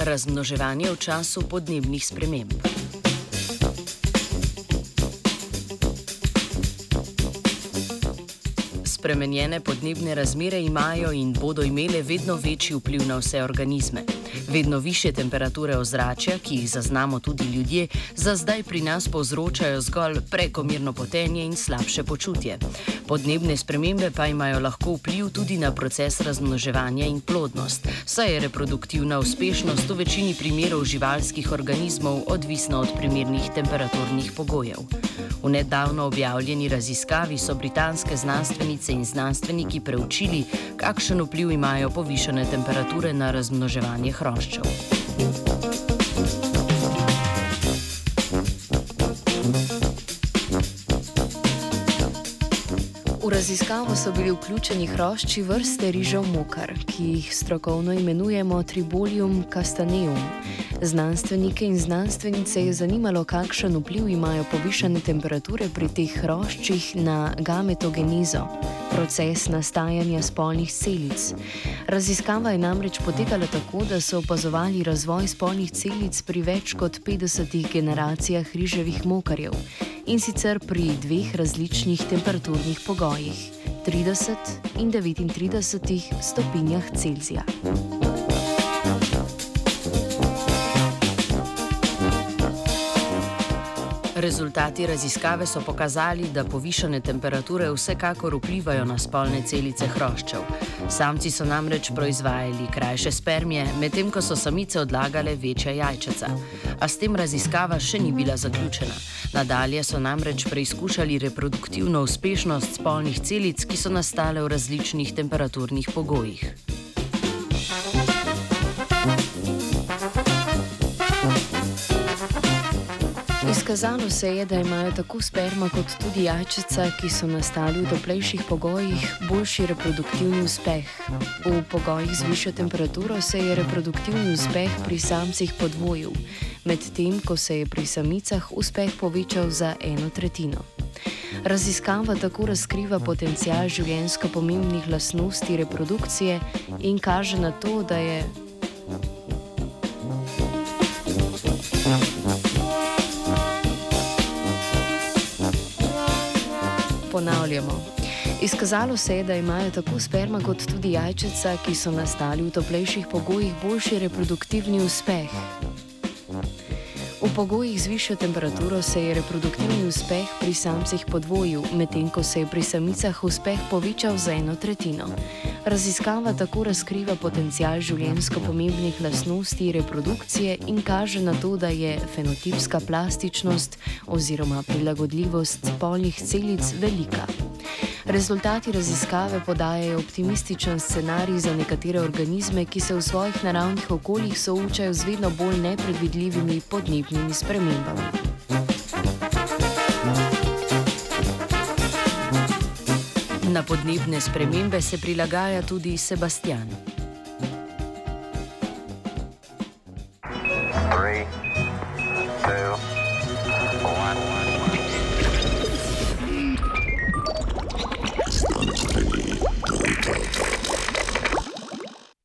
Razmnoževanje v času podnebnih sprememb. Spremenjene podnebne razmere imajo in bodo imele vedno večji vpliv na vse organizme. Vedno više temperature ozračja, ki jih zaznamo tudi ljudje, za zdaj pri nas povzročajo zgolj prekomerno potenje in slabše počutje. Podnebne spremembe pa imajo lahko vpliv tudi na proces razmnoževanja in plodnost, saj je reproduktivna uspešnost v večini primerov živalskih organizmov odvisna od primernih temperaturnih pogojev. V nedavno objavljeni raziskavi so britanske znanstvenice in znanstveniki preučili, kakšen vpliv imajo povišene temperature na razmnoževanje hroščev. V raziskavo so bili vključeni hrošči vrste rižev mokar, ki jih strokovno imenujemo Tribolium castaneum. Znanstvenike in znanstvenice je zanimalo, kakšen vpliv imajo povišene temperature pri teh hroščih na gametogenizo, proces nastajanja spolnih celic. Raziskava je namreč potekala tako, da so opazovali razvoj spolnih celic pri več kot 50 generacijah riževih mokarjev in sicer pri dveh različnih temperaturnih pogojih: 30 in 39 stopinjah Celzija. Rezultati raziskave so pokazali, da povišene temperature vsekakor vplivajo na spolne celice hroščev. Samci so namreč proizvajali krajše spermije, medtem ko so samice odlagale večja jajčeca. A s tem raziskava še ni bila zaključena. Nadalje so namreč preizkušali reproduktivno uspešnost spolnih celic, ki so nastale v različnih temperaturnih pogojih. Izkazalo se je, da imajo tako sperma kot tudi jajčica, ki so nastali v toplejših pogojih, boljši reproduktivni uspeh. V pogojih z višjo temperaturo se je reproduktivni uspeh pri samcih podvojil, medtem ko se je pri samicah uspeh povečal za eno tretjino. Raziskava tako razkriva potencial življenjsko pomembnih lastnosti reprodukcije in kaže na to, da je. Ponavljamo. Izkazalo se je, da imajo tako sperma kot tudi jajčica, ki so nastali v toplejših pogojih, boljši reproduktivni uspeh. V pogojih z višjo temperaturo se je reproduktivni uspeh pri samcih podvojil, medtem ko se je pri samicah uspeh povečal za eno tretjino. Raziskava tako razkriva potencial življenjsko pomembnih lastnosti reprodukcije in kaže na to, da je fenotipska plastičnost oziroma prilagodljivost spolnih celic velika. Rezultati raziskave podajajo optimističen scenarij za nekatere organizme, ki se v svojih naravnih okoljih soočajo z vedno bolj nepredvidljivimi podnebnimi spremembami. Na podnebne spremembe se prilagaja tudi Sebastian.